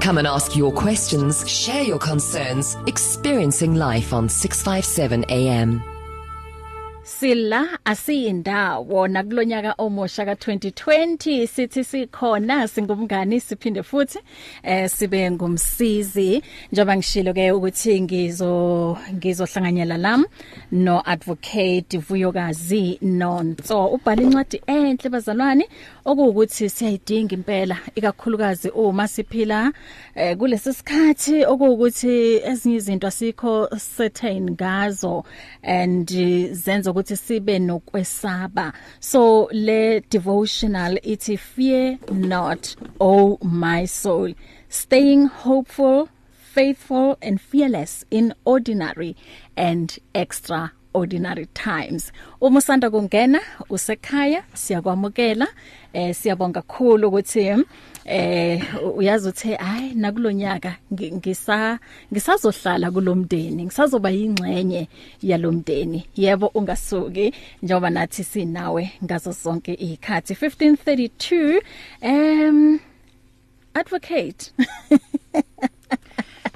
Come and ask your questions, share your concerns, experiencing life on 657 AM. Sila asiyindawo nakulonyaka omusha ka2020 sithi sikhona singumngani siphinde futhi eh sibe ngumsizi. Njoba ngishilo ke ukuthi ngizo ngizohlanganyela lam no advocate Vuyokazi Nonso. Ubhala incwadi enhle bazalwane okuwukuthi siyayidinga impela ikakhulukazi uma siphila eh, kulesi sikhathi okuwukuthi ezinye izinto asikho certain ngazo and zenza ukuthi sibe nokwesaba. So le devotional ithi fear not oh my soul. Staying hopeful faithful and fearless in ordinary and extra ordinary times. Uma usanda kungena usekhaya siyakwamukela. Eh siyabonga kakhulu ukuthi eh uyazi uthe hayi nakulonyaka ngisa ngisazohlala kulomndeni ngisazoba yingxenye yalomndeni yebo ungasuki njengoba nathi sinawe ngazo zonke izikhathi 1532 um advocate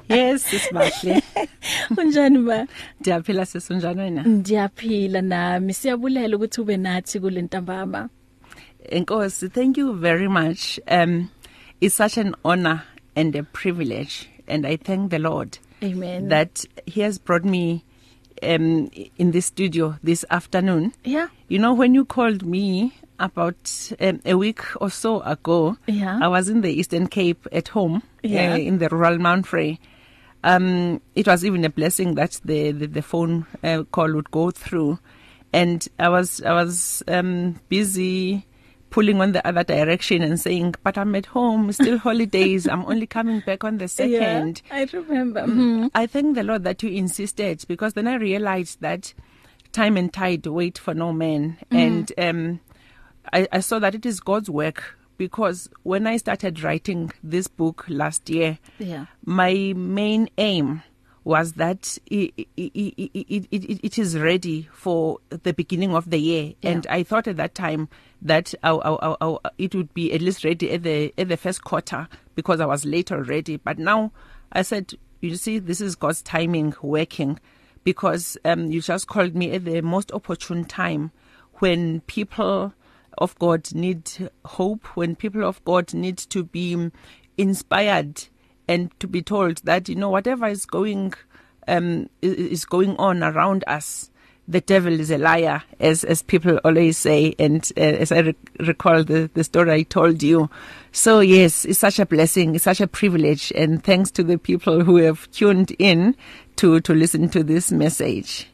Yes, sisibahle. Unjani ba? Ndiyaphila sesunjani wena? Ndiyaphila nami. Siyabulela ukuthi ube nathi kule ntambama. Enkosi, thank you very much. Um it's such an honor and a privilege and I thank the Lord. Amen. That he has brought me um in this studio this afternoon. Yeah. You know when you called me about um, a week or so ago, Yeah. I was in the Eastern Cape at home Yeah. uh, in the rural Mount Frey. Um it was even a blessing that the the, the phone uh, call would go through and I was I was um busy pulling on the other direction and saying but I'm at home still holidays I'm only coming back on the second Yeah, I remember. Mm. I thank the Lord that you insisted because then I realized that time and tide wait for no man mm. and um I I saw that it is God's work because when I started writing this book last year Yeah. my main aim was that it, it, it, it, is ready for the beginning of the year Yeah. and I thought at that time that I, I, I, it would be at least ready at the at the first quarter because I was late already but now I said you see this is God's timing working because um you just called me at the most opportune time when people of God need hope when people of God need to be inspired and to be told that you know whatever is going um is going on around us the devil is a liar as as people always say and uh, as I re recall the the story I told you so yes it's such a blessing it's such a privilege and thanks to the people who have tuned in to to listen to this message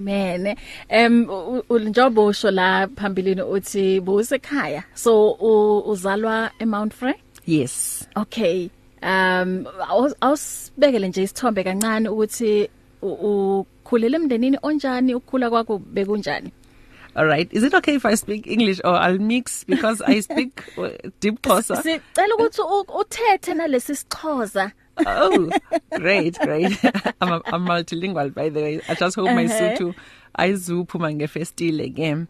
Man, em njobo usho la phambilini uthi busekhaya. So uzalwa eMount Frey? yes Okay. Um awu- awusibekele nje isithombe kancane ukuthi u- ukhulele emndenini onjani ukukhula kwakho bekunjani? all right is it okay if i speak english or i'll mix because i speak uh, deep Xhosa Sicela ukuthi u- uthethe nalesi sixhosa. Oh great great. I'm a, I'm multilingual by the way. I just hope my Uh-huh. Sotho ayizuphuma ngefestile game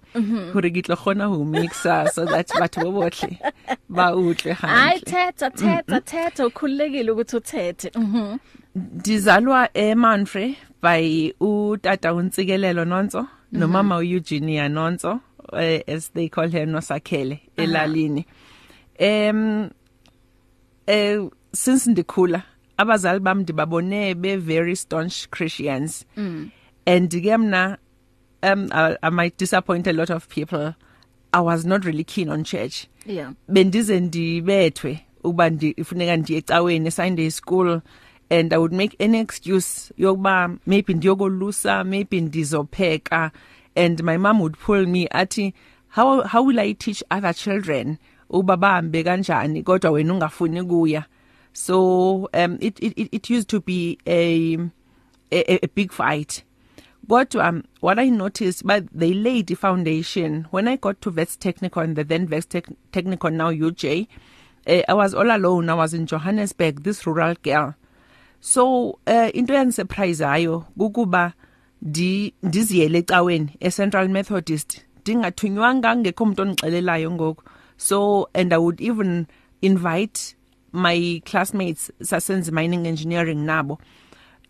hore ke tlo khona ho mixa so that batho bo botle ba Hayi hantle. Thetha thetha thetha. Ukhululekile ukuthi uthethe. Mhm. dizalwa eManfre by utata uNtsikelelo Nonso no mama uEugenia Nonso uh, as they call her Nosakhele elalini. Em eh since ndikhula abazali bami ndibabone be very staunch Christians. Mm. and ke mna um I, I might disappoint a lot of people. I was not really keen on church. Yeah. bendize ndibethwe uba ndifuneka ndiye ecaweni Sunday school and I would make any excuse yokuba maybe ndiyokolusa maybe ndizopheka. And my mom would pull me athi how how will I teach other children uba bahambe kanjani kodwa wena ungafuni kuya so um it it it used to be a a, a big fight. Kodwa um, what I noticed but they laid the foundation. When I got to Vets Technicon the then Vets Tech Technicon now UJ uh, I was all alone. I was in Johannesburg this rural girl. So uh, into yangisurpriseayo kukuba ndi ndiziyele ecaweni eCentral Methodist. Dingathunywanga ngekho umuntu onixelelayo ngoku. So and I would even invite my classmates sasenze mining engineering nabo.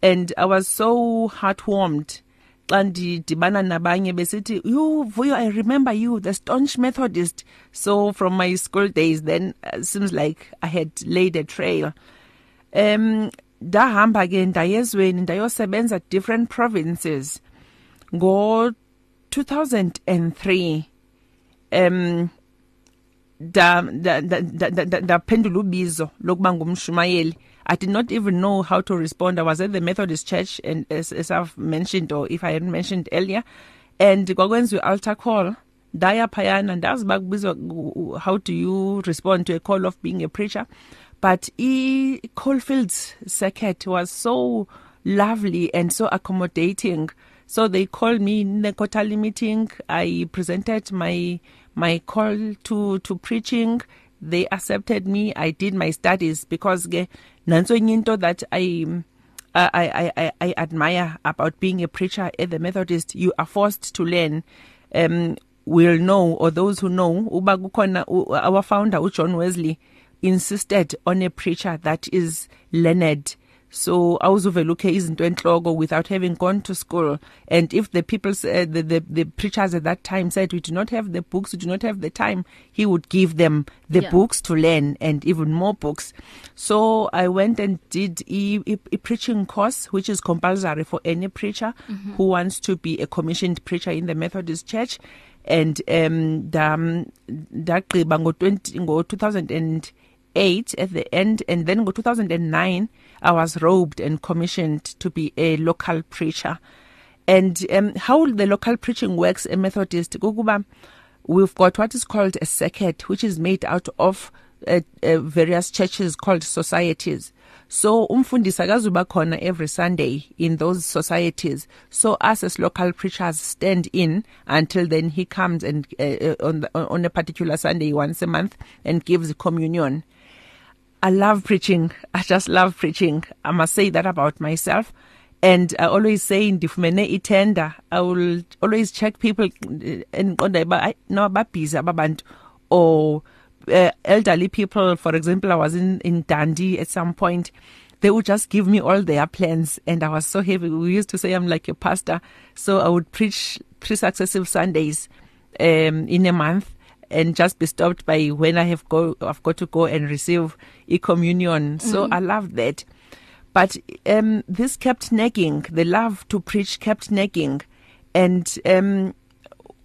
And I was so heartwarmed xa ndidibana nabanye besithi you Vuyo I remember you the staunch methodist. So from my school days then uh, seems like I had laid a trail. Um ndahamba ke ndayezweni ndayosebenza different provinces. Ngo 2003 um da da da ndaphendula ubizo lokuba ngumshumayeli. I did not even know how to respond. I was at the Methodist Church and as, as I've mentioned or if I hadn't mentioned earlier and kwakwenziwa altar call. Ndaya phayana ndazi bakubizwa how do you respond to a call of being a preacher? But e Coalfields circuit was so lovely and so accommodating. So they called me in the quarterly meeting. I presented my my call to to preaching. They accepted me. I did my studies because ke nanso into that i I I I I admire about being a preacher at the Methodist you are forced to learn. Um will know or those who know uba kukhona our founder uJohn Wesley insisted on a preacher that is learned. So awuzuvelukhe izinto enhloko without having gone to school and if the people uh, the, the the preachers at that time said we do not have the books we do not have the time he would give them the yeah. books to learn and even more books so i went and did a, a, a preaching course which is compulsory for any preacher mm -hmm. who wants to be a commissioned preacher in the Methodist Church and um ndagqiba ngo 20 ngo 2008 at the end and then ngo 2009 I was robed and commissioned to be a local preacher. And um, how the local preaching works a Methodist kukuba we've got what is called a circuit which is made out of uh, uh, various churches called societies. So umfundisi akazuba khona every Sunday in those societies. So us as local preachers stand in until then he comes and uh, uh on the, on a particular Sunday once a month and gives communion. I love preaching. I just love preaching. I must say that about myself. And I always say ndifumene itender. I will always check people enqonda ba no babhizi ababantu or uh, elderly people for example I was in in Dundee at some point. They would just give me all their plans. And I was so happy we used to say I'm like a pastor. So I would preach three successive Sundays um in a month. And just be stopped by when I have go I've got to go and receive e communion so mm -hmm. I love that but um this kept nagging the love to preach kept nagging and um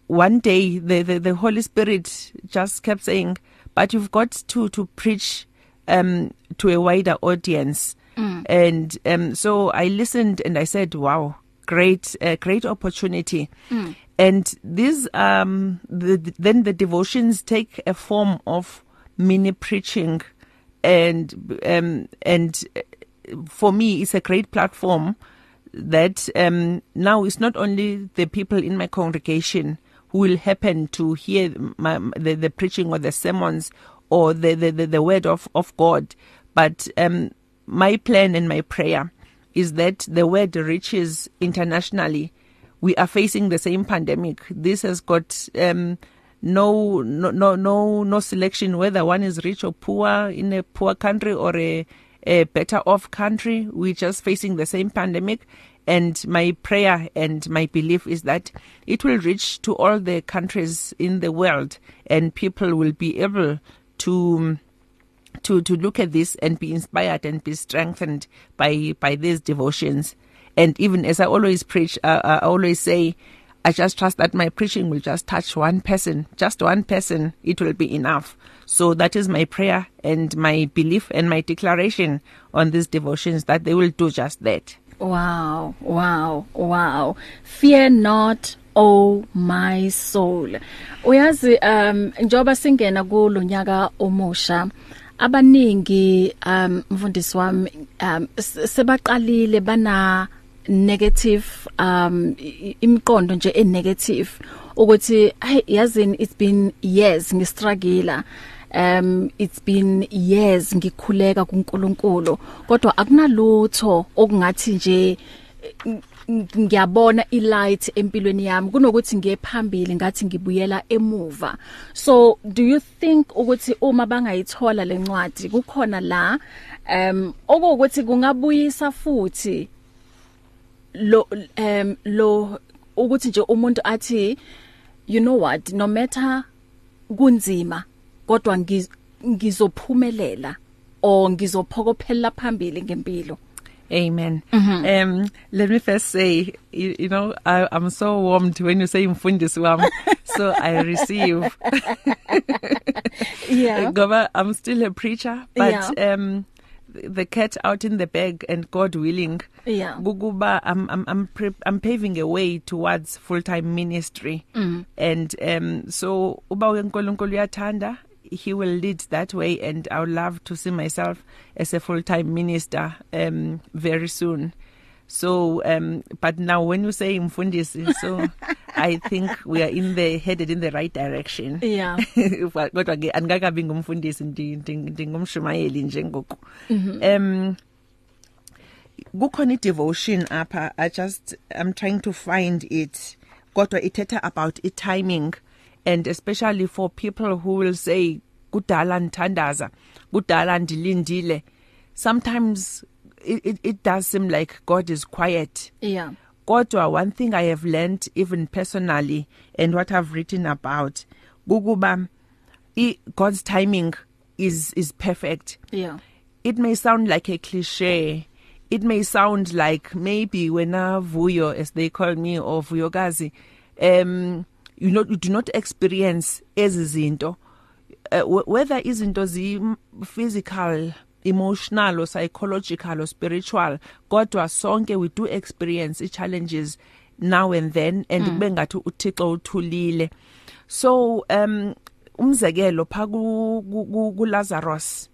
one day the the, the holy spirit just kept saying but you've got to to preach um to a wider audience mm. and um so I listened and I said wow great uh, great opportunity. Mm. and these um the, then the devotions take a form of mini preaching. And um and for me it's a great platform that um now it's not only the people in my congregation who will happen to hear my, the the preaching or the sermons or the the the, the word of of God but um my plan and my prayer. Is that the word reaches internationally. We are facing the same pandemic. This has got um no no no no no selection whether one is rich or poor in a poor country or a a better off country. We just facing the same pandemic. And my prayer and my belief is that it will reach to all the countries in the world and people will be able to to to look at this and be inspired and be strengthened by by these devotions. And even as I always preach uh, I always say I just trust that my preaching will just touch one person just one person it will be enough. So that is my prayer and my belief and my declaration on these devotions that they will do just that. Wow wow wow. Fear not oh my soul. Uyazi um njoba singena kulonyaka omusha abaningi um mfundisi wami um sebaqalile bana negative um imiqondo nje e negative ukuthi hey yazini it's been years ngistruggle um it's been years ngikhuleka kuNkulunkulu. Kodwa akunalutho okungathi nje ng- ngiyabona ilight empilweni yami kunokuthi ngiye phambili ngathi ngibuyela emuva. So do you think ukuthi uma bangayithola lencwadi kukhona la um okuwukuthi kungabuyisa futhi lo um lo ukuthi nje umuntu athi you know what no matter kunzima kodwa ngiz- ngizophumelela or ngizophokophelela phambili ngempilo? Amen. Mm-hmm. Um let me first say you, you know I I'm so warmed when you say mfundisi wami so I receive yeah ngoba I'm still a preacher but Yeah. um the cat out in the bag and God willing Yeah. kukuba I'm I'm I'm pre- I'm paving a way towards full-time ministry mm. and um so uba uNkulunkulu uyathanda he will lead that way and I would love to see myself as a full-time minister um very soon. So um but now when you say mfundisi so I think we are in the headed in the right direction. Yeah. Wa- kodwa ke angikabi ngumfundisi ndi- ndi- ndingumshumayeli nje ngoku. Um kukhona i-devotion apha i just i'm trying to find it kodwa ithetha about i-timing. And especially for people who will say kudala nthandaza kudala ndilindile. Sometimes it, it, it does seem like god is quiet. Yeah. Kodwa one thing i have learned even personally and what i've written about kukuba god's timing is is perfect. Yeah. It may sound like a cliche. It may sound like maybe wena vuyo as they call me or vuyokazi um you know you do not experience ezizinto uh, wh- whether izinto zi physical emotional or psychological or spiritual kodwa sonke we do experience i challenges now and then and kube ngathi uThixo uthulile. So um umzekelo pha ku ku- ku Lazarus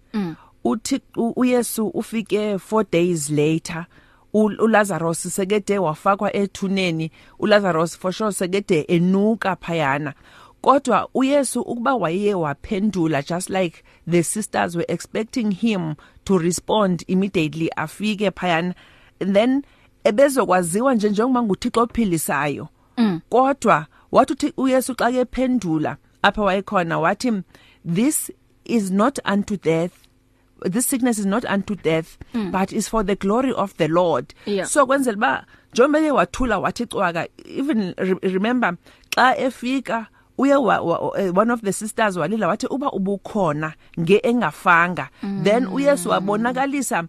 uthi u- uYesu ufike 4 days later U- uLazarus sekede wafakwa ethuneni uLazarus for sure sekede enuka phayana. Kodwa uYesu ukuba waye waphendula just like the sisters were expecting him to respond immediately afike phayana and then ebezokwaziwa nje njengoba nguThixo ophilisayo. Kodwa wathi uthi uYesu xa kephendula apha wayekhona wathi this is not unto death this sickness is not unto death mm. but is for the glory of the Lord Yeah. so kwenzela ba njengoba wathula wathi cwaka even re remember xa efika uye wa, wa, eh, one of the sisters walila wathi uba ubukhona nge engafanga mm. then uyesu wabonakalisa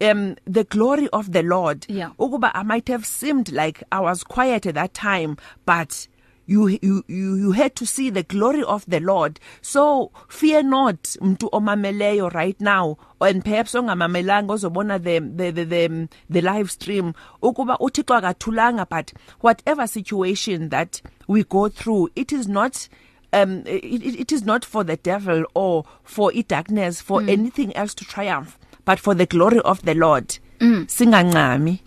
um the glory of the lord Yeah. ukuba i might have seemed like i was quiet at that time but you you you you had to see the glory of the lord so fear not mntu omameleyo right now and perhaps ongamamelanga ozobona the the the the, the live stream ukuba uthixo akathulanga but whatever situation that we go through it is not um it, it it is not for the devil or for i darkness for mm. anything else to triumph but for the glory of the lord mm. singancami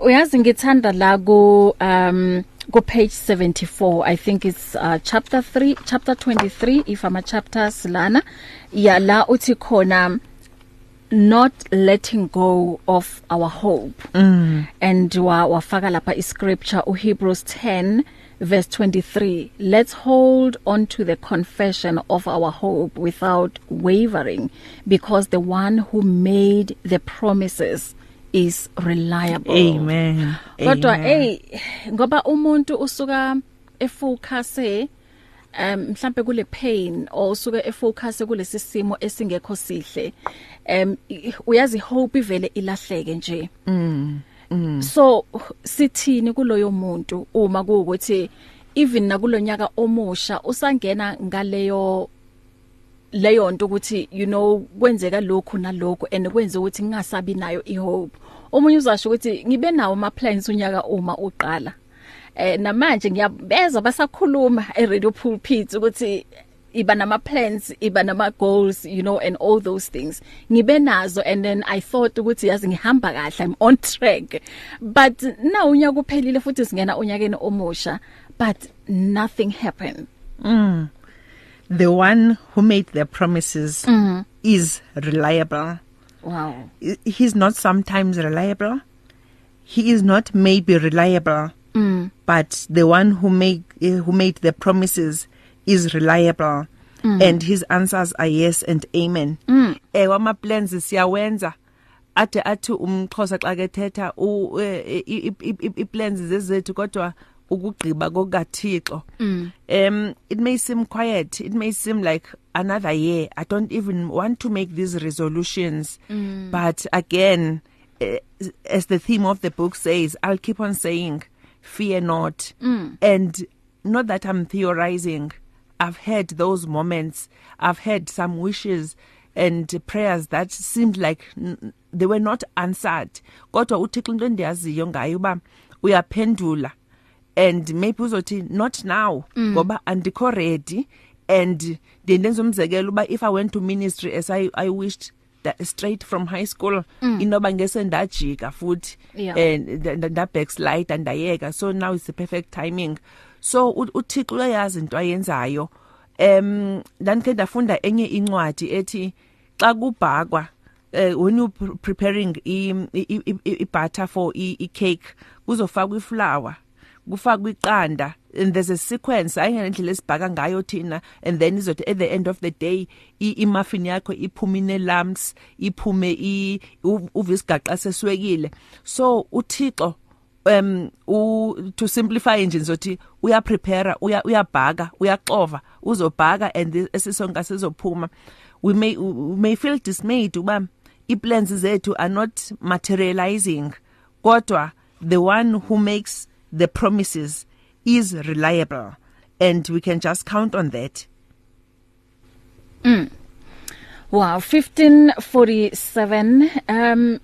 uyazi ngithanda la ku um ku page 74 i think it's uh, chapter 3 chapter 23 if ama chapters lana ya la uthi khona not letting go of our hope mm. and wa wafaka lapha iscripture uHebrews 10 verse 23 let's hold on to the confession of our hope without wavering because the one who made the promises is reliable. Amen. Kodwa hey ngoba umuntu usuka efocuse um mhlambe kule pain or usuke efocuse kulesi simo esingekho sihle um uyazi hope ivele ilahleke nje. Mm, mm. so sithini kuloyo muntu uma kuukuthi even nakulonyaka omusha usangena ngaleyo leyo nto ukuthi you know kwenzeka lokhu nalokho and kwenza ukuthi ngingasabi nayo ihope? Omunye uzasho ukuthi ngibe nawo ama plans unyaka uma uqala. Eh namanje ngiyabeza basakhuluma e radio pulpit ukuthi iba nama plans iba nama goals you know and all those things. Ngibe nazo and then i thought ukuthi yazi ngihamba kahle i'm on track. But now unyaka uphelile futhi singena unyakeni omusha but nothing happened. The one who made the promises mm. is reliable. Wow. He's not sometimes reliable. He is not maybe reliable mm. but the one who make who made the promises is reliable. Mm. and his answers are yes and amen. Mm. eh wama plans siyawenza. Ade athi umxhosa xa kethetha u i plans zezethu kodwa ukugqiba kokathixo. Um it may seem quiet. It may seem like another year i don't even want to make these resolutions mm. but again uh, as the theme of the book says i'll keep on saying fear not mm. and not that i'm theorizing i've had those moments i've had some wishes and prayers that seemed like they were not answered kodwa uthixo into endiyaziyo ngayo uba uyaphendula and maybe uzothi not now mm. ngoba mm. andikho ready and ndendenza umzekelo uba if i went to ministry as i i wished that straight from high school mm. inoba ngese ndajika futhi yeah. and nda backslide andayeka so now is the perfect timing so uthixo uyayazi into ayenzayo em ndanikhe ndafunda enye incwadi ethi xa kubhakwa uh, when you preparing i, i, i, i butter for i, i cake kuzofakwa iflour kufakwa iqanda and there's a sequence ayingendlela esibhaka ngayo thina and then izothi at the end of the day i muffin yakho iphumine lumps iphume i uvisigaqa seswekile. So uthixo um u to simplify nje ngizothi uya prepare uya uyabhaka uyaxova uzobhaka and esisonka sizophuma. We may we may feel dismayed uba iplans zethu are not materializing kodwa the one who makes the promises is reliable and we can just count on that. Mm. wow 1547 um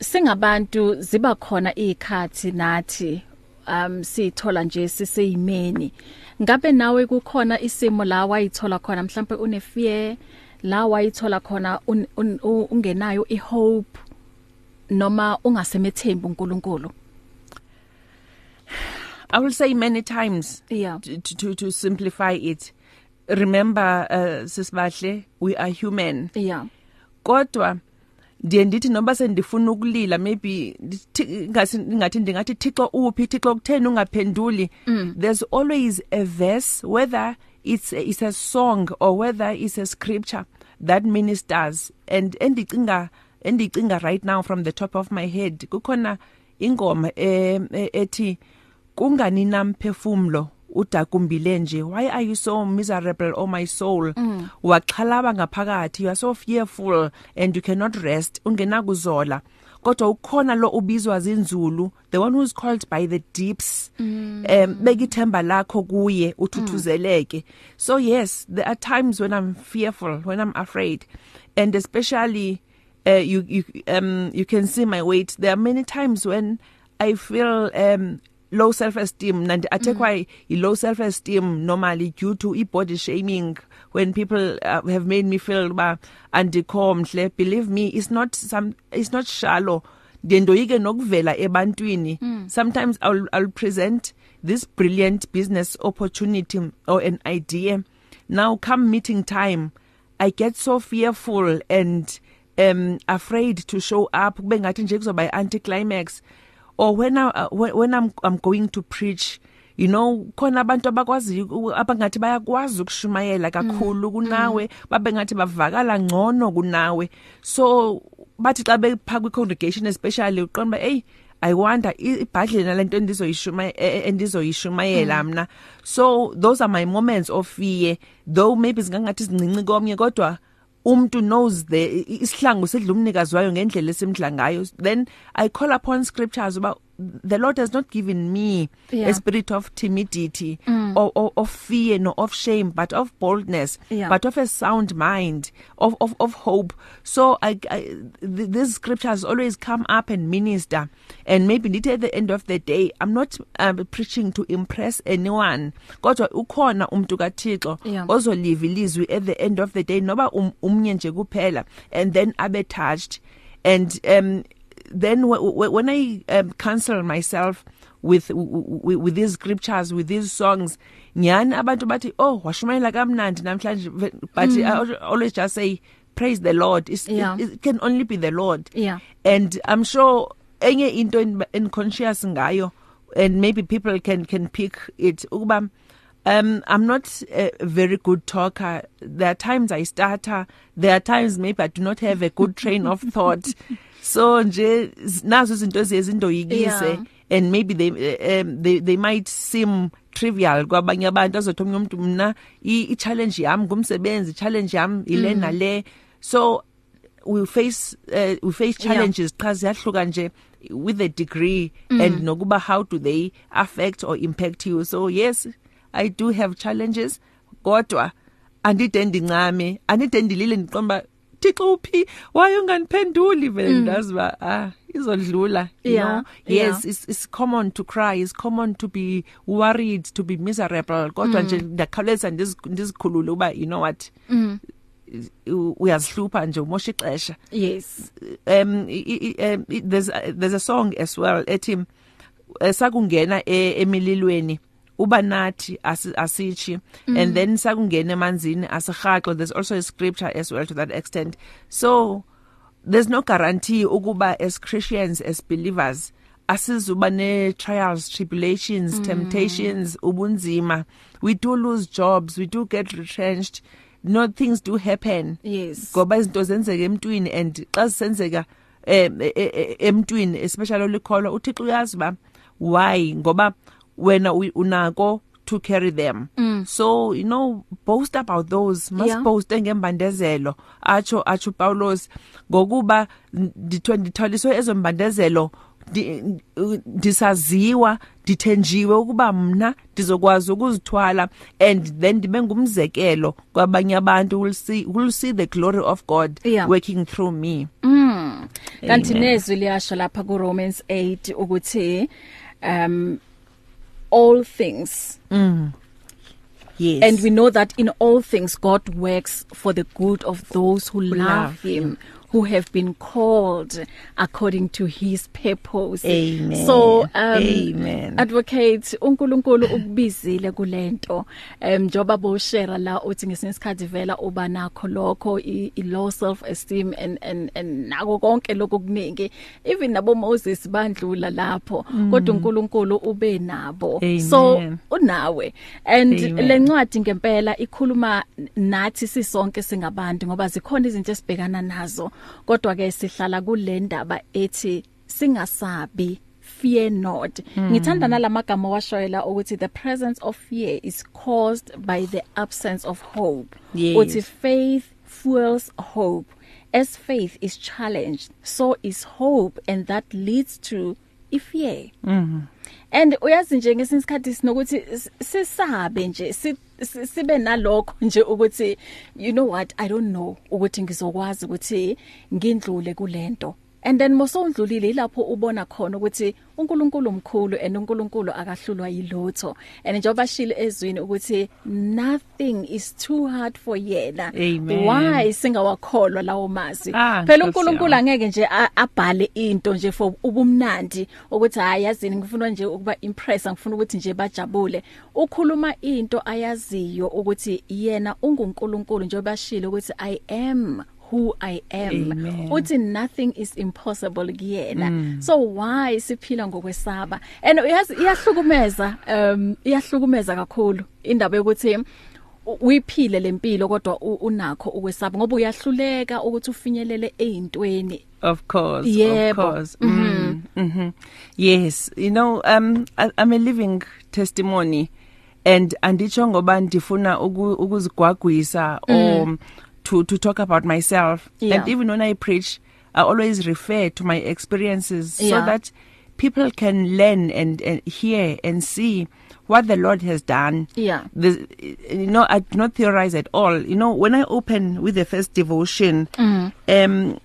singabantu ziba khona ikhathi nathi um sithola nje siseyimeni. Ngabe nawe kukhona isimo la wayithola khona? Mhlawumbe une fear la wayithola khona un, un, un, ungenayo ihope noma ungasemethembu uNkulunkulu? I will say many times yeah. to, to, to simplify it. Remember, uh, Sisbahle, we are human. Yeah. Kodwa, ndiye ndithi noba sendifuna ukulila maybe ngathi ngathi ndingathi thixo uphi thixo kutheni ungaphenduli mm. there's always a verse whether it's a, it's a song or whether it's a scripture that ministers and endicinga endicinga right now from the top of my head kukhona ingoma ethi eh, kungani namphefumulo udakumbile nje why are you so miserable oh my soul? Mm. waxhalaba ngaphakathi you are so fearful and you cannot rest ungena kuzola kodwa ukhona lo ubizwa zinzulu the one who is called by the deeps. Mm. um bekithemba lakho kuye uthuthuzeleke mm. so yes there are times when i'm fearful when i'm afraid. And especially uh, you you um you can see my weight. There are many times when i feel um low self esteem nandi athekwa mm. i low self esteem normally due to i body shaming when people uh, have made me feel ba andikhomhle believe me it's not some it's not shallow. Ndendoyike nokuvela ebantwini. Mm. sometimes i'll i'll present this brilliant business opportunity or an idea. Now come meeting time i get so fearful and um afraid to show up. Kube ngathi nje kuzoba i anticlimax or when I uh, when I'm I'm going to preach you know khona abantu abakwazi abangathi bayakwazi ukushumayela kakhulu kunawe babe ngathi bavakala ngcono kunawe. So bathi xa bepha kwi congregation especially uqonda hey I wonder ibhadle nalento endizoyishuma endizoyishumayela mina so those are my moments of fear though maybe zingangathi zincinci komnye kodwa umuntu knows the isihlangu sedla umnikazi wayo ngendlela esimdla ngayo then i call upon scriptures about the lord has not given me yeah. a spirit of timidity mm. or, or of fear no of shame but of boldness yeah. but of a sound mind of of of hope so i, I th these scriptures always come up and minister and maybe ndithi at the end of the day i'm not um, preaching to impress anyone kodwa ukhona umuntu kaThixo yeah. ozoliva ilizwi at the end of the day noba um, umnye nje kuphela and then abe touched and um then when I um, counsel myself with, with with these scriptures with these songs nyani abantu bathi oh washumayela kamnandi namhlanje but mm. I always just say praise the lord. It's, yeah. it, it can only be the lord. Yeah. And i'm sure enye into unconscious ngayo and maybe people can can pick it. Ukuba um I'm not a very good talker. There are times I stutter. There are times maybe I do not have a good train of thought. so nje nazo izinto ezizindoyikise Yeah. and maybe they um, they they might seem trivial kwabanye abantu azothi omnye umuntu mina i challenge yami ngumsebenzi challenge yami ile Mm. nale so we face uh, we face Yeah. challenges cha ziyahluka nje with a degree Mm. and nokuba how do they affect or impact you so yes i do have challenges kodwa andide ndincame andide ndilile ndiqomba Thixo uphi why unganiphenduli vele ndazi ba ah izodlula you Mm. Yeah, know yes yeah. it's it's common to cry it's common to be worried to be miserable kodwa Mm. nje ndakhawuleza ndiz- ndizikhulule uba you know what Mm. u- uyazihlupha nje umosha ixesha yes um, i, i, um i- there's a, there's a song as well ethi eh, sakungena e- emililweni uba nathi asi- asichi and then sakungena emanzini asirhaxo there's also a scripture as well to that extent. So there's no guarantee ukuba as Christians as believers asizuba ne trials tribulations mm. temptations ubunzima. We do lose jobs we do get retrenched. No things do happen. Yes. Ngoba izinto zenzeka emntwini and xa zisenzeka em e- e- emntwini especially olikholwa uThixo uyazi ba why? Ngoba wena u- unako to carry them mm. so you know boast about those must Yeah. yeah. boast ngembandezelo acho acho Paulos ngokuba nditho ndithwaliswe ezombandezelo ndi- ndisaziwa dithenjiwe ukuba mina ndizokwazi ukuzithwala and then ndibe ngumzekelo kwabanye abantu will see will see the glory of God Yeah. working through me Mm. Kanti Amen. nezwi liyasho lapha ku Romans 8 ukuthi um all things. Yes. And we know that in all things God works for the good of those who, love, love him. Who have been called according to his purpose Amen. so um Amen. advocate uNkulunkulu ukubizile kulento um njoba bo share la uthi ngesinye isikhathi vela uba nakho lokho i, i low self esteem and and and nako konke lokho kuningi even nabo Moses bandlula lapho kodwa uNkulunkulu ube nabo so Amen. unawe and Amen. lencwadi ngempela ikhuluma nathi sisonke singabantu ngoba zikhona izinto esibhekana nazo kodwa ke sihlala kule ndaba ethi singasabi fear not. Ngithanda nalamagama washoyela ukuthi the presence of fear is caused by the absence of hope. Yes. uthi faith fuels hope. As faith is challenged so is hope and that leads to ifear. And uyazi nje ngesinye isikhathi sinokuthi s- sisabe nje si- si- sibe nalokho nje ukuthi you know what i don't know ukuthi ngizokwazi ukuthi ngindlule kulento. And then mosondlulile ilapho ubona khona ukuthi uNkulunkulu mkhulu and uNkulunkulu akahlulwa yilotho. And njengoba shile ezwini ukuthi nothing is too hard for yena. Amen. why singawakholwa lawo mazi? Ah, phela uNkulunkulu angeke nje abhale into nje for ubumnandi ukuthi hayi yazini ngifuna nje ukuba impress ngifuna ukuthi nje bajabule. Ukhuluma into ayaziyo ukuthi yena unguNkulunkulu njengoba shilo ukuthi i am who i am Amen. uthi nothing is impossible kuyena mm. so why siphila ngokwesaba and uyazi iyahlukumeza um iyahlukumeza kakhulu indaba yokuthi uyiphile lempilo kodwa unakho ukwesaba ngoba uyahluleka ukuthi ufinyelele ezintweni Of course, Yebo. of course. Mm mhm. Yes, you know, um I, I'm a living testimony and anditsho ngoba ndifuna uku- ukuzigwagwisa or to to talk about myself Yeah. and even when I preach I always refer to my experiences Yeah. so that people can learn and, and hear and see what the Lord has done. Yeah. The, you know, I do not theorize at all. You know, when I open with the first devotion, mm. um,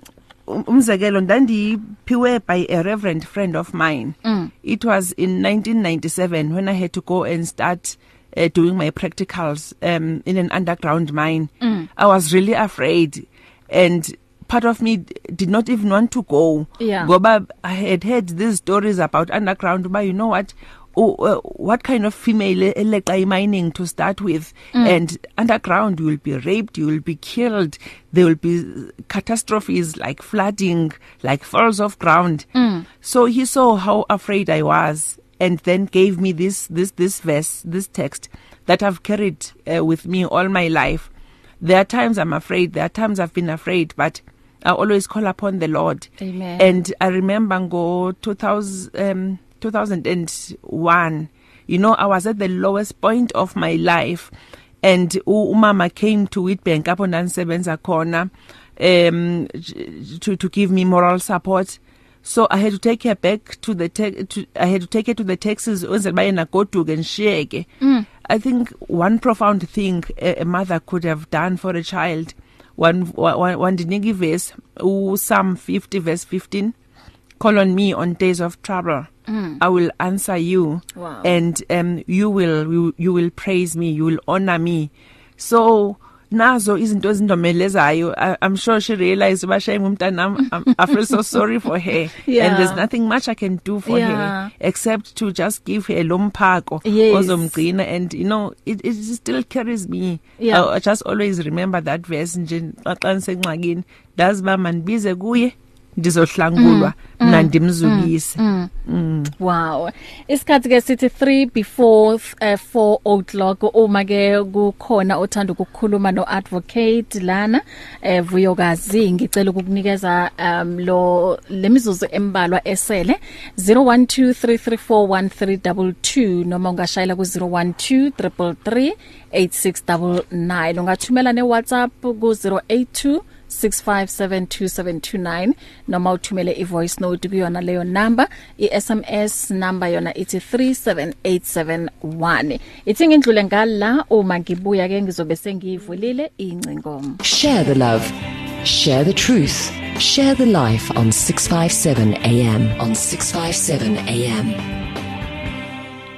um- umzekelo ndandiphiwe by a reverend friend of mine. Mm. It was in 1997 when I had to go and start uh, doing my practicals um, in an underground mine. Mm. I was really afraid and part of me did not even want to go Yeah. ngoba I had heard these stories about underground but you know what uh, what kind of female eleqa mining to start with mm. and underground you will be raped you will be killed there will be catastrophes like flooding like falls of ground mm. so he saw how afraid I was and then gave me this this this verse this text that I've carried uh, with me all my life. There are times I'm afraid there are times I've been afraid but I always call upon the Lord. Amen. and I remember go 2000 um 2001 you know I was at the lowest point of my life. And umama came to Witbank apho ndanisebenza khona um to to give me moral support. So i had to take her back to the to, i had to take her to the taxis wenzela bayena goduke ngishiyeke mm. i think one profound thing a, a mother could have done for a child one one, one dinika iverse u Psalm 50 verse 15 call on me on days of trouble mm. i will answer you wow. and um you will you, you will praise me you will honor me so nazo izinto ezindomelezayo i'm sure she realized bashayima umntanami i feel so sorry for her yeah. and there's nothing much i can do for yeah. her except to just give her lomphako yes. ozomgcina and you know it it still carries me yeah. I, i just always remember that verse nje xa ngisengxakini ndazi ba manibize kuye ndizohlangulwa Mm, mina ndimzukise mm. mm. wow isikhathi ke sithi 3 before uh, 4 o'clock uma ke kukhona othanda ukukhuluma no advocate lana eh vuyokazi ngicela ukukunikeza um lo lemizuzu embalwa esele 0123341322 noma ungashayela ku 0123338699 ungathumela ne WhatsApp ku 082 06572729 noma uthumele ivoice note kuyona leyo number iSMS number yona ithi 37871 ithi ngindlule ngala uma ngibuya ke ngizobe sengivulile incingo Share the love. Share the truth. Share the life on 657 AM. On 657 AM.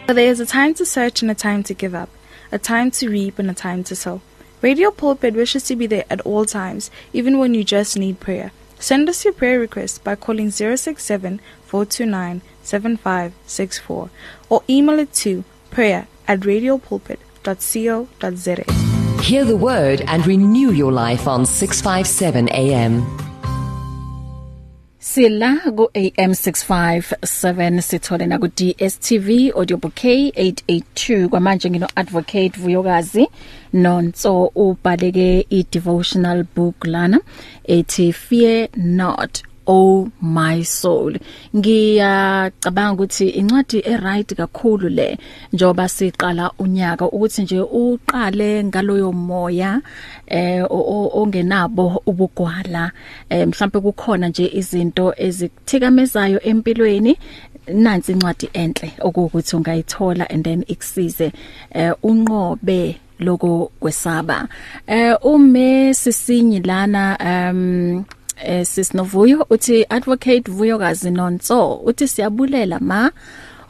There is a time to search and a time to give up, a time to reap and a time to sow. Radio Pulpit wishes to be there at all times, even when you just need prayer. Send us your prayer request by calling 067 429 7564 or email it to prayer at radiopulpit.co.za. Hear the word and renew your life on 657 AM. Sila ku AM 657 sithole na ku DSTV audio bouquet 882 kwamanje ngino advocate Vuyokazi nonso ubhaleke i devotional book lana ethi fear not. Oh my soul. Ngiyacabanga ukuthi incwadi eright kakhulu le njoba siqala unyaka ukuthi nje uqale ngaloyo moya eh ongenabo ubugwala. Eh mhlawumbe kukhona nje izinto ezikuthikamezayo empilweni. Nansi incwadi enhle okuthi ungayithola and then ikusize eh unqobe loko kwesaba eh ume sisinyi lana um eh sisinovuyo uthi advocate Vuyokazi Nonso uthi siyabulela ma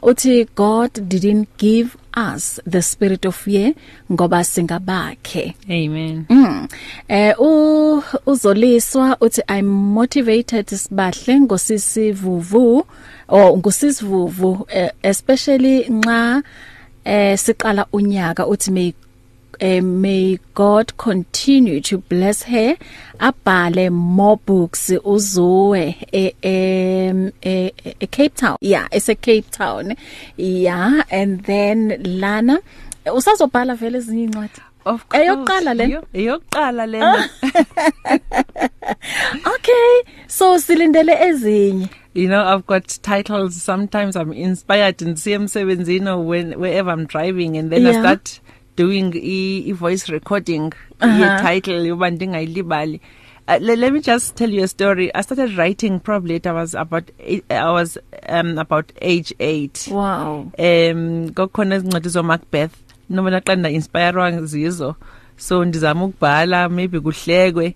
uthi God didn't give us the spirit of fear ngoba singabakhe amen mm. eh u uzoliswa uthi i'm motivated sibahle ngosisivuvu or ngosisivuvu uh, especially nxa eh siqala unyaka uthi may uh, may God continue to bless her. Abhale more books. Uzowe e, e, e, e Cape Town. Yeah it's a Cape Town. Yeah and then lana usazobhala vele ezinye incwadi of course. eyokuqala le eyokuqala lena okay so silindele ezinye. You know i've got titles. Sometimes i'm inspired in CM17 or when wherever i'm driving and then yeah. i start doing e voice recording uh -huh. ye title yoba ndingayilibali. Uh, let, let me just tell you a story. I started writing probably at i was about eight, i was um about age 8 wow. Um kokhona izincwadi zo Macbeth noma naqanda inspire zizo so ndizama ukubhala maybe kuhlekwe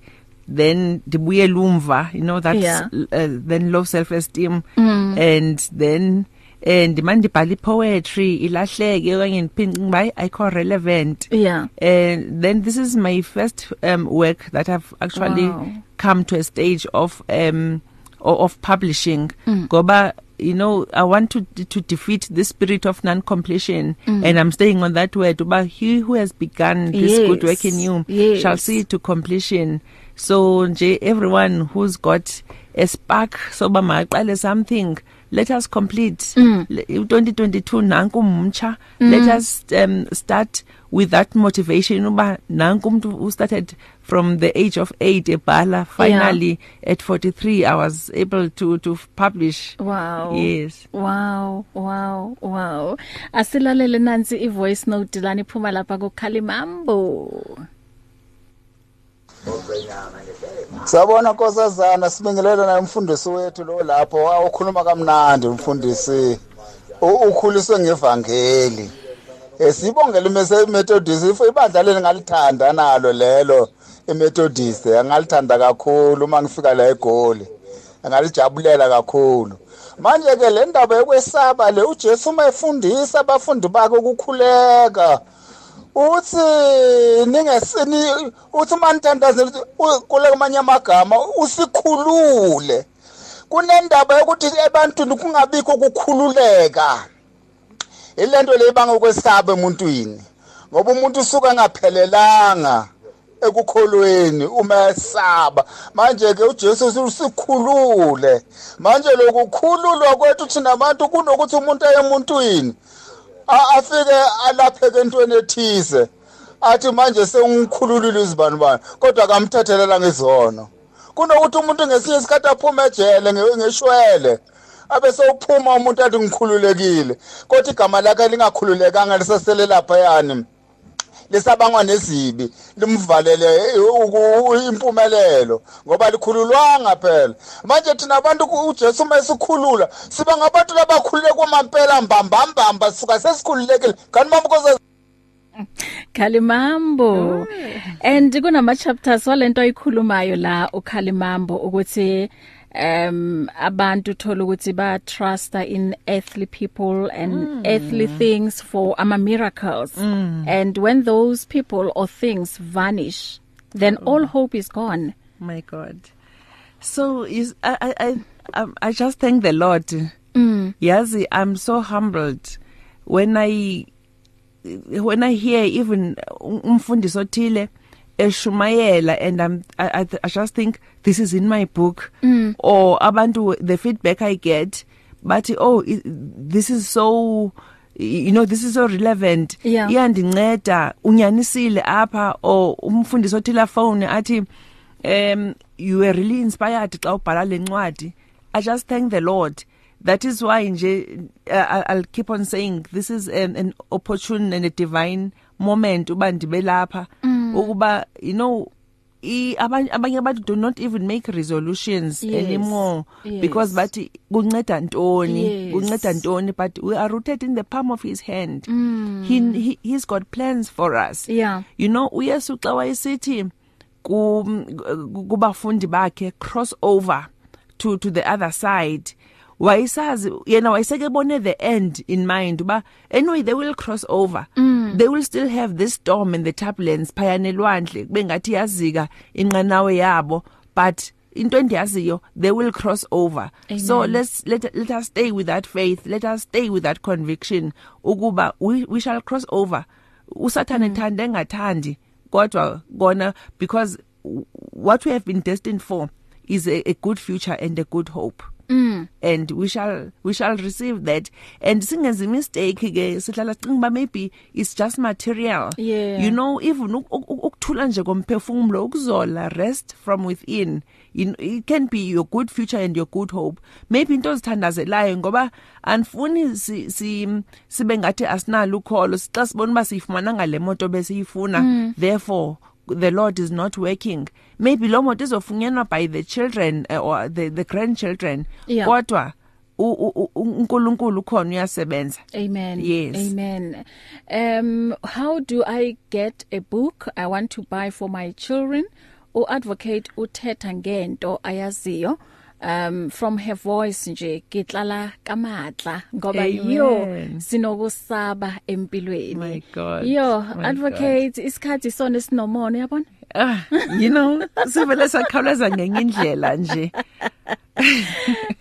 then ndibuye lumva you know that's Yeah. uh, then low self esteem Mm. and then and mandibhala poetry ilahleke okanye ndiphinde ngibayi ayikho relevant yeah and then this is my first um work that I've actually Wow. come to a stage of um of publishing Mm. ngoba you know I want to to defeat this spirit of non-completion mm. and I'm staying on that word but he who has begun this Yes. good work in you Yes. shall see it to completion so nje everyone who's got a spark soba maqale something let us complete Mm. Le- 2022 nanku umtsha let us um, start with that motivation uba nanku umuntu who started from the age of 8 ebhala finally at 43 I was able to to publish Wow. yes Wow, wow, wow. Asilalele nansi ivoice note lani iphuma lapha kuKhalimambo. Sabona nkosazana sibingelela na umfundisi wethu lo lapho. Ukhuluma kamnandi umfundisi. Ukhuliswe ngevangeli. Esibongela imese Methodist ifo ibandla leli ngalithanda nalo lelo iMethodist. Angalithanda kakhulu uma ngifika la eGoli. Angalijabulela kakhulu. Manje ke le ndaba yokwesaba le uJesu uma efundisa abafundi bakhe ukukhuleka. Uthi ningesini uthi manithandazela ukuthi kule kwamanye amagama usikhulule. Kunendaba yokuthi ebantwini kungabikho ukukhululeka. Ilento leyibanga ukwesaba emuntwini ngoba umuntu usuka engaphelelanga ekukholweni uma esaba. Manje ke uJesu usikhulule. Manje lokukhululwa kwethu thina abantu kunokuthi umuntu aye emuntwini. Afike alapheke entweni ethize. Athi manje sengikhululile izibanibani kodwa akamthethelela ngezono kunokuthi umuntu ngesinye isikhathi aphume ejele nge- ngeshwele abe sewuphuma umuntu athi ngikhululekile. Kodwa igama lakhe lingakhululekanga lisasele laphayani lisabangwa nezibi limvalele impumelelo ngoba likhululwanga phela. Manje thina abantu ujesu uma esikhulula siba ngabantu labakhululeke kwamampela mbambambamba sisuka sesikhululekile. Kanti mamkoze Khalimambo. And kunama chapters walento ayikhulumayo la uKhalimambo ukuthi um abantu thola ukuthi ba trust in earthly people and mm. earthly things for ama miracles mm. and when those people or things vanish then oh. all hope is gone my god so is i i i, um, I just thank the lord mm. yazi i'm so humbled when i when i hear even umfundisi othile eshumayela and I'm I, I I just think this is in my book. Mm. or abantu the feedback I get but oh it, this is so you know this is so relevant. Yeah. iyandinceda. Unyanisile apha. Or umfundisi othila phone athi um you were really inspired xa ubhala lencwadi i just thank the lord. That is why nje uh, i'll keep on saying this is an, an opportune and a divine moment uba ndibe lapha. Ukuba you know abanye abanye abantu do not even make resolutions Yes. anymore Yes. because bathi kunceda ntoni kunceda ntoni but we are rooted in the palm of his hand mm. he, he he's got plans for us Yeah. you know uyesu xa wayesithi ku kubafundi bakhe cross over to to the other side wayesazi yena wayeseke bone the end in mind uba anyway they will cross over. Mm. they will still have this storm and the turbulence phayana elwandle kube ngathi yazika inqanawe yabo but into endiyaziyo they will cross over. Amen. so let's let let us stay with that faith let us stay with that conviction ukuba we, we shall cross over. Usathane ethanda engathandi kodwa kona because what we have been destined for is a, a good future and a good hope. Mm. and we shall we shall receive that and singenza mistake ke sihlala sicinga uba maybe it's just material Yeah. you know even uk- uk- uk- ukuthula nje komphefumulo ukuzola rest from within you know, it can be your good future and your good hope maybe into ozithandazelayo ngoba anifuni si, si sibe ngathi asinalo ukholo xa sibona uba siyifumana ngale moto besiyifuna mm. therefore the lord is not working maybe lo moto izofunyanwa by the children uh, or the, the grandchildren Yeah. kodwa u- u- u- uNkulunkulu khona uyasebenza Amen. Yes. Amen. Um how do I get a book I want to buy for my children? uadvocate uthetha ngento ayaziyo um from her voice nje gitlala kamatla ngoba Amen. yo sinokusaba empilweni. My God. Yo My advocate isikhathi sona esinomono yabona? ah you know sivele sakhawuleza ngenye indlela nje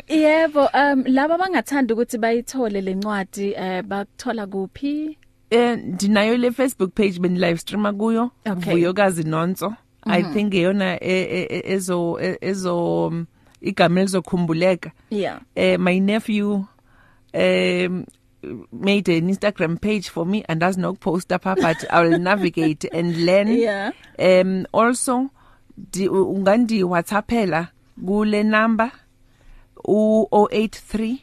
Yebo, um laba bangathanda ukuthi bayithole lencwadi eh bakuthola kuphi? eh ndinayo le Facebook page ben live streamer kuyo Okay. vuyokazi nonso i think eyona e- e- e- ezo e- ezo um, igama elizokhumbuleka Yeah. uh, my nephew um made an Instagram page for me and does not post up but I will navigate and learn Yeah. um also ungandi whatsappela kule number u 083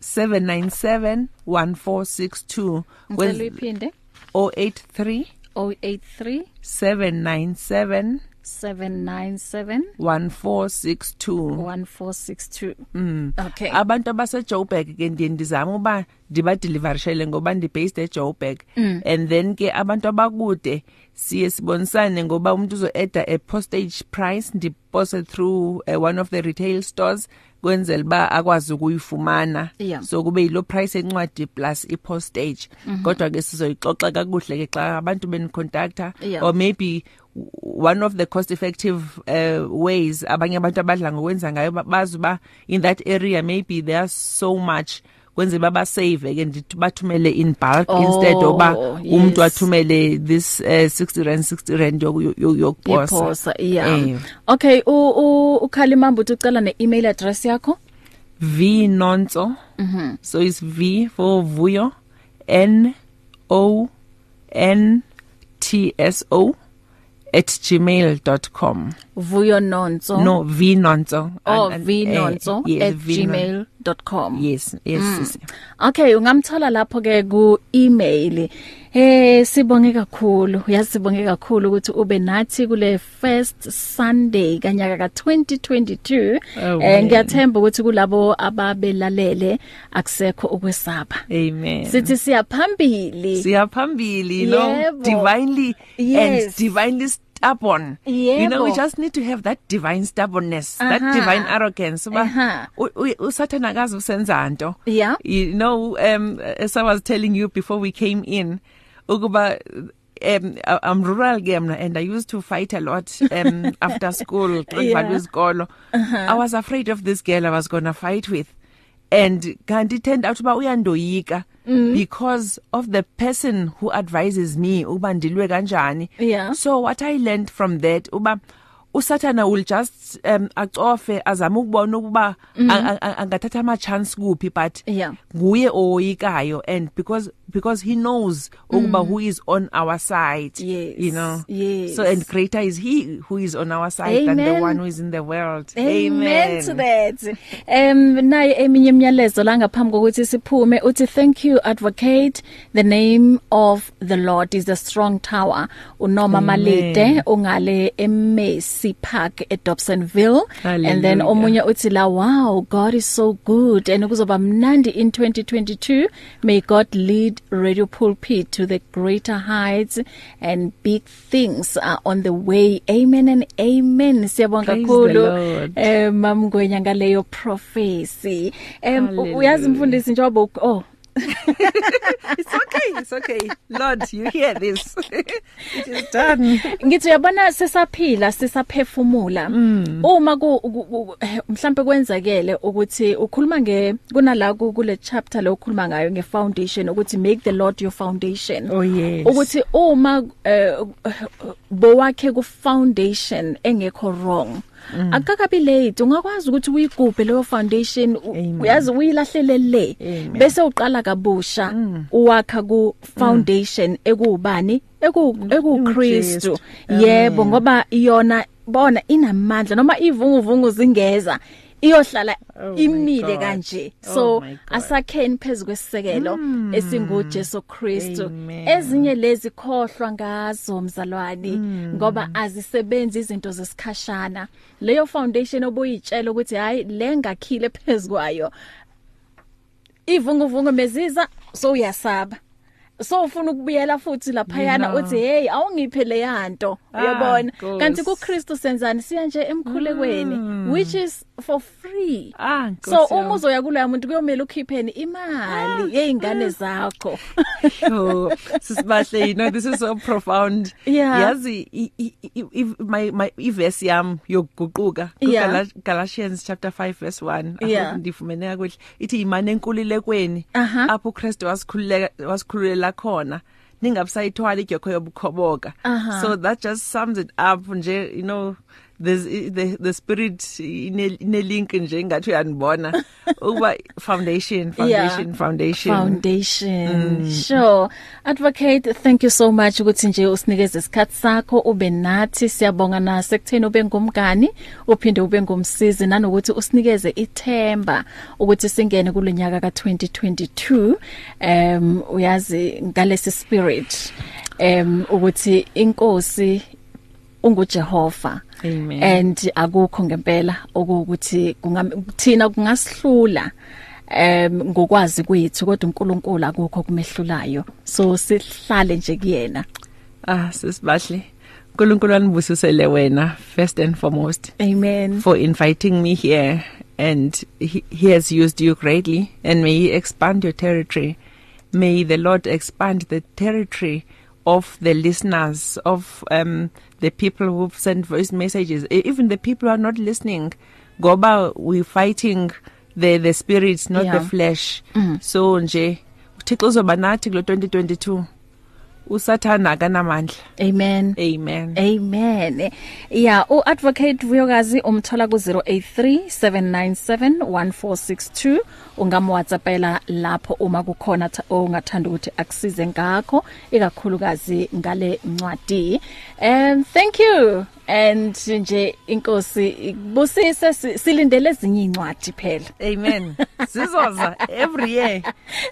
797 1462 Ngicela uyiphinde 083 083 797 797 1462 1462. Mm. Okay. abantu abaseJoburg ke ndiye ndizama uba ndibadeliverishele ngoba ndibased eJoburg Mm. and then ke abantu abakude siye sibonisane ngoba umuntu uzo add a postage price ndipose through uh, one of the retail stores kwenzela ba akwazi ukuyifumana Yeah. so kube yilo price encwadi plus i postage Mhm. kodwa ke sizoyixoxa kakuhle ke xa abantu benicontacta Yeah. or maybe one of the cost effective uh, ways abanye abantu abadla ngokwenza ngayo ba- bazi ba in that area maybe there's so much kwenze baba save ke ndithi bathumele in bulk Oh, instead oba umuntu yes. athumele this uh, 60 rand 60 rand yoku- yoku- yokuposa Iposa yeah. Eh. Okay, u u ukhalimamba uthi ucela ne-email address yakho? v nonso Mhm. so it's v for vuyo n o n t s o at gmail.com Vuyo Nonso. no v nonso Oh, And- and- vnonso eh, yes, V gmail.com. yes yes Mm. sisi. Okay, ungamthola lapho ke ku email. Eh sibonge kakhulu. Uyasibonge kakhulu ukuthi ube nathi kule first Sunday kanyaka ka 2022. Oh, Eh ngiyathemba ukuthi kulabo ababelalele akusekho ukwesaba. amen Sithi siyaphambili. siyaphambili Yebo. divinely Yes. and divinely stubborn you know we Yebo. just need to have that divine stubbornness that Aha. divine arrogance Aha. uba u- u- usathana akazi usenza nto Yeah. you know um as i was telling you before we came in ukuba um I'm rural game and I used to fight a lot um after school Yeah. isikolo Uh-huh. I was afraid of this girl I was going to fight with and kanti it turned out uba uyandoyika Mm. because of the person who advises me uba ndilwe kanjani Yeah. so what i learned from that uba usathana will just um acofe azama ukubona ukuba Mhm. a- a- angathatha ama chance kuphi but Yeah. nguye oyikayo and because because he knows ukuba Mm. who is on our side Yes. you know Yes. so and greater is he who is on our side than the Amen. one who is in the world Amen to that. Um naye eminye imiyalezo la ngaphambi kokuthi siphume uthi thank you advocate the name of the Lord is a strong tower unoma Amen. malide ungale eMessi Park eDobsonville and then Hallelujah. omunye uthi la wow God is so good and kuzoba mnandi in 2022 may God lead Radio Pulpit to the greater heights and big things are on the way amen and amen siyabonga Praise the kakhulu Lord. eh mamngwenya ngaleyo prophecy em Hallelujah. uyazi mfundisi njengoba u- oh it's okay it's okay. Lord you hear this. It is done. Ngithi uyabona sesaphila sesaphefumula. Uma ku ku- ku- eh, mhlambe kwenzakele ukuthi ukhuluma nge kunala ku- kule chapter lo ukhuluma ngayo nge foundation ukuthi make the lord your foundation. Oh yes. Ukuthi uma eh, bowakhe ku foundation engekho wrong Mm. akakabi late ungakwazi ukuthi uyigubhe leyo foundation. U- uyazi uyilahlele le Amen. bese uqala kabusha Mm. uwakha ku foundation ekubani eku ekuKristu yebo Amen. ngoba iyona bona inamandla noma ivunguvungu zingeza iyohlala Oh my imile God. kanje. Oh so my God. asakheni phezukwesekelo esingu Jesu Kristu. Amen. ezinye lezi khohlwa ngazo mzalwane ngoba azisebenzi izinto zesikhashana. Leyo foundation obuyitshela ukuthi hayi lengakhile phezukwayo ivunguvungu meziza so uyasaba. So ufuna ukubuyela futhi laphayana You know. uthi hey awungiphe le yanto Ah, uyabona Nkosi. kanti kuKristu senzani siya nje emkhulekweni which is for free Ah, Nkosi so yami. uma uzoya kuloya muntu kuyomela ukhipheni imali yeingane zakho Oh, sisibahle you know this is so profound Yeah. yazi i- i- i- i- my my iverse yam yokuguquka Yeah. Gala- Galatians chapter 5 verse 1 Yeah. ndifumeneka kuhle ithi imane enkululekweni Aha. apho uKristu wasikhululeka wasikhululela khona ningabusayithwala igyokho yobukhoboka Aha. so that just sums it up nje you know there's the the spirit ine link nje ngathi uyanibona ukuba foundation foundation Yeah. foundation Foundation. Mm. Sure. Advocate, thank you so much ukuthi nje usinikeze isikhatsi sakho ube nathi siyabonga na sekutheni ube ngumngani uphinde ube ngumsizi nanokuthi usinikeze ithemba ukuthi singene kulonyaka ka2022 um uyazi ngalesi spirit um ukuthi inkosi unguJehova Amen. and akukho ngempela okuthi kungathina kungasihlula em ngokwazi kwethu kodwa uNkulunkulu akukho kumehlulayo so sihlale nje kuyena Ah sisibahle. uNkulunkulu anibusisele wena first and foremost amen for inviting me here and he, he has used you greatly and may he expand your territory. May the Lord expand the territory of the listeners of um the people who've sent voice messages e- even the people who are not listening ngoba we fighting the the spirits not Yeah. the flesh mm. so nje uThixo uzoba nathi kulo 2022 usathana akanamandla. Amen. Amen. Amen. Yeah, uadvocate Vuyokazi umthola ku 0837971462 ungamwhatsappela lapho uma kukhona tha- ongathanda ukuthi akusize ngakho ikakhulukazi ngale ncwadi. Um thank you. And nje inkosi busise si- silindele ezinye incwadi phela. amen. Sizoza every year.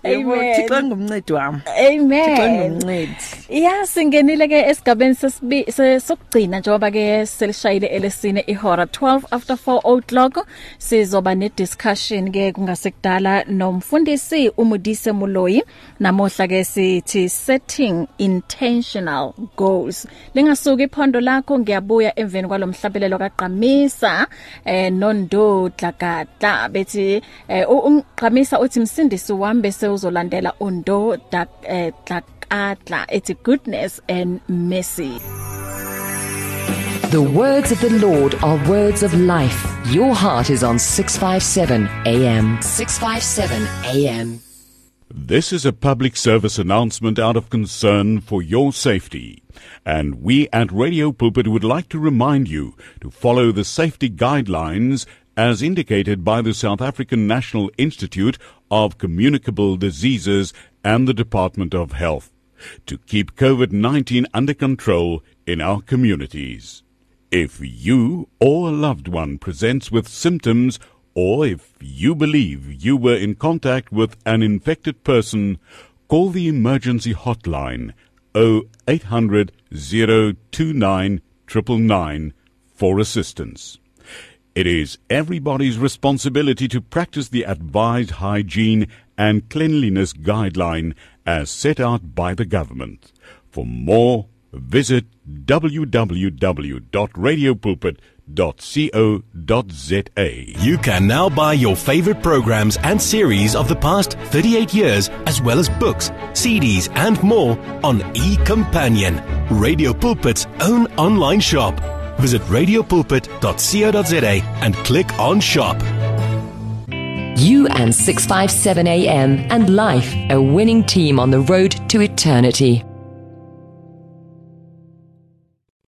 Yebo Amen. Thixo ngumncedi wami. Thixo Amen. ngumncedi Ya singenile ke esigabeni sesibi se- sokugcina njengoba ke selishayile elesine ihora 12 after 4 o'clock. Sizoba ne discussion ke kungasekudala nomfundisi umudise Muloyi namohla ke sithi setting intentional goals. Lingasuka iphondo lakho ngiyabuya emveni kwalomhlabelelo kaqamisa eh nondo dlakadla bethi eh, u- umqamisa uthi msindisi wami bese uzolandela undo dak eh, dlakadla ethi goodness and mercy The words of the Lord are words of life. Your heart is on 657 AM. 657 AM. This is a public service announcement out of concern for your safety. And we at Radio Pulpit would like to remind you to follow the safety guidelines as indicated by the South African National Institute of Communicable Diseases and the Department of Health to keep COVID-19 under control in our communities. If you or a loved one presents with symptoms or if you believe you were in contact with an infected person, call the emergency hotline 0800 029 999 for assistance. It is everybody's responsibility to practice the advised hygiene and cleanliness guideline as set out by the government. For more, visit www.radiopulpit.co.za. You can now buy your favorite programs and series of the past 38 years, as well as books, CDs, and more on eCompanion, Radio Pulpit's own online shop. Visit radiopulpit.co.za and click on shop. You and 657 AM and life, a winning team on the road to eternity.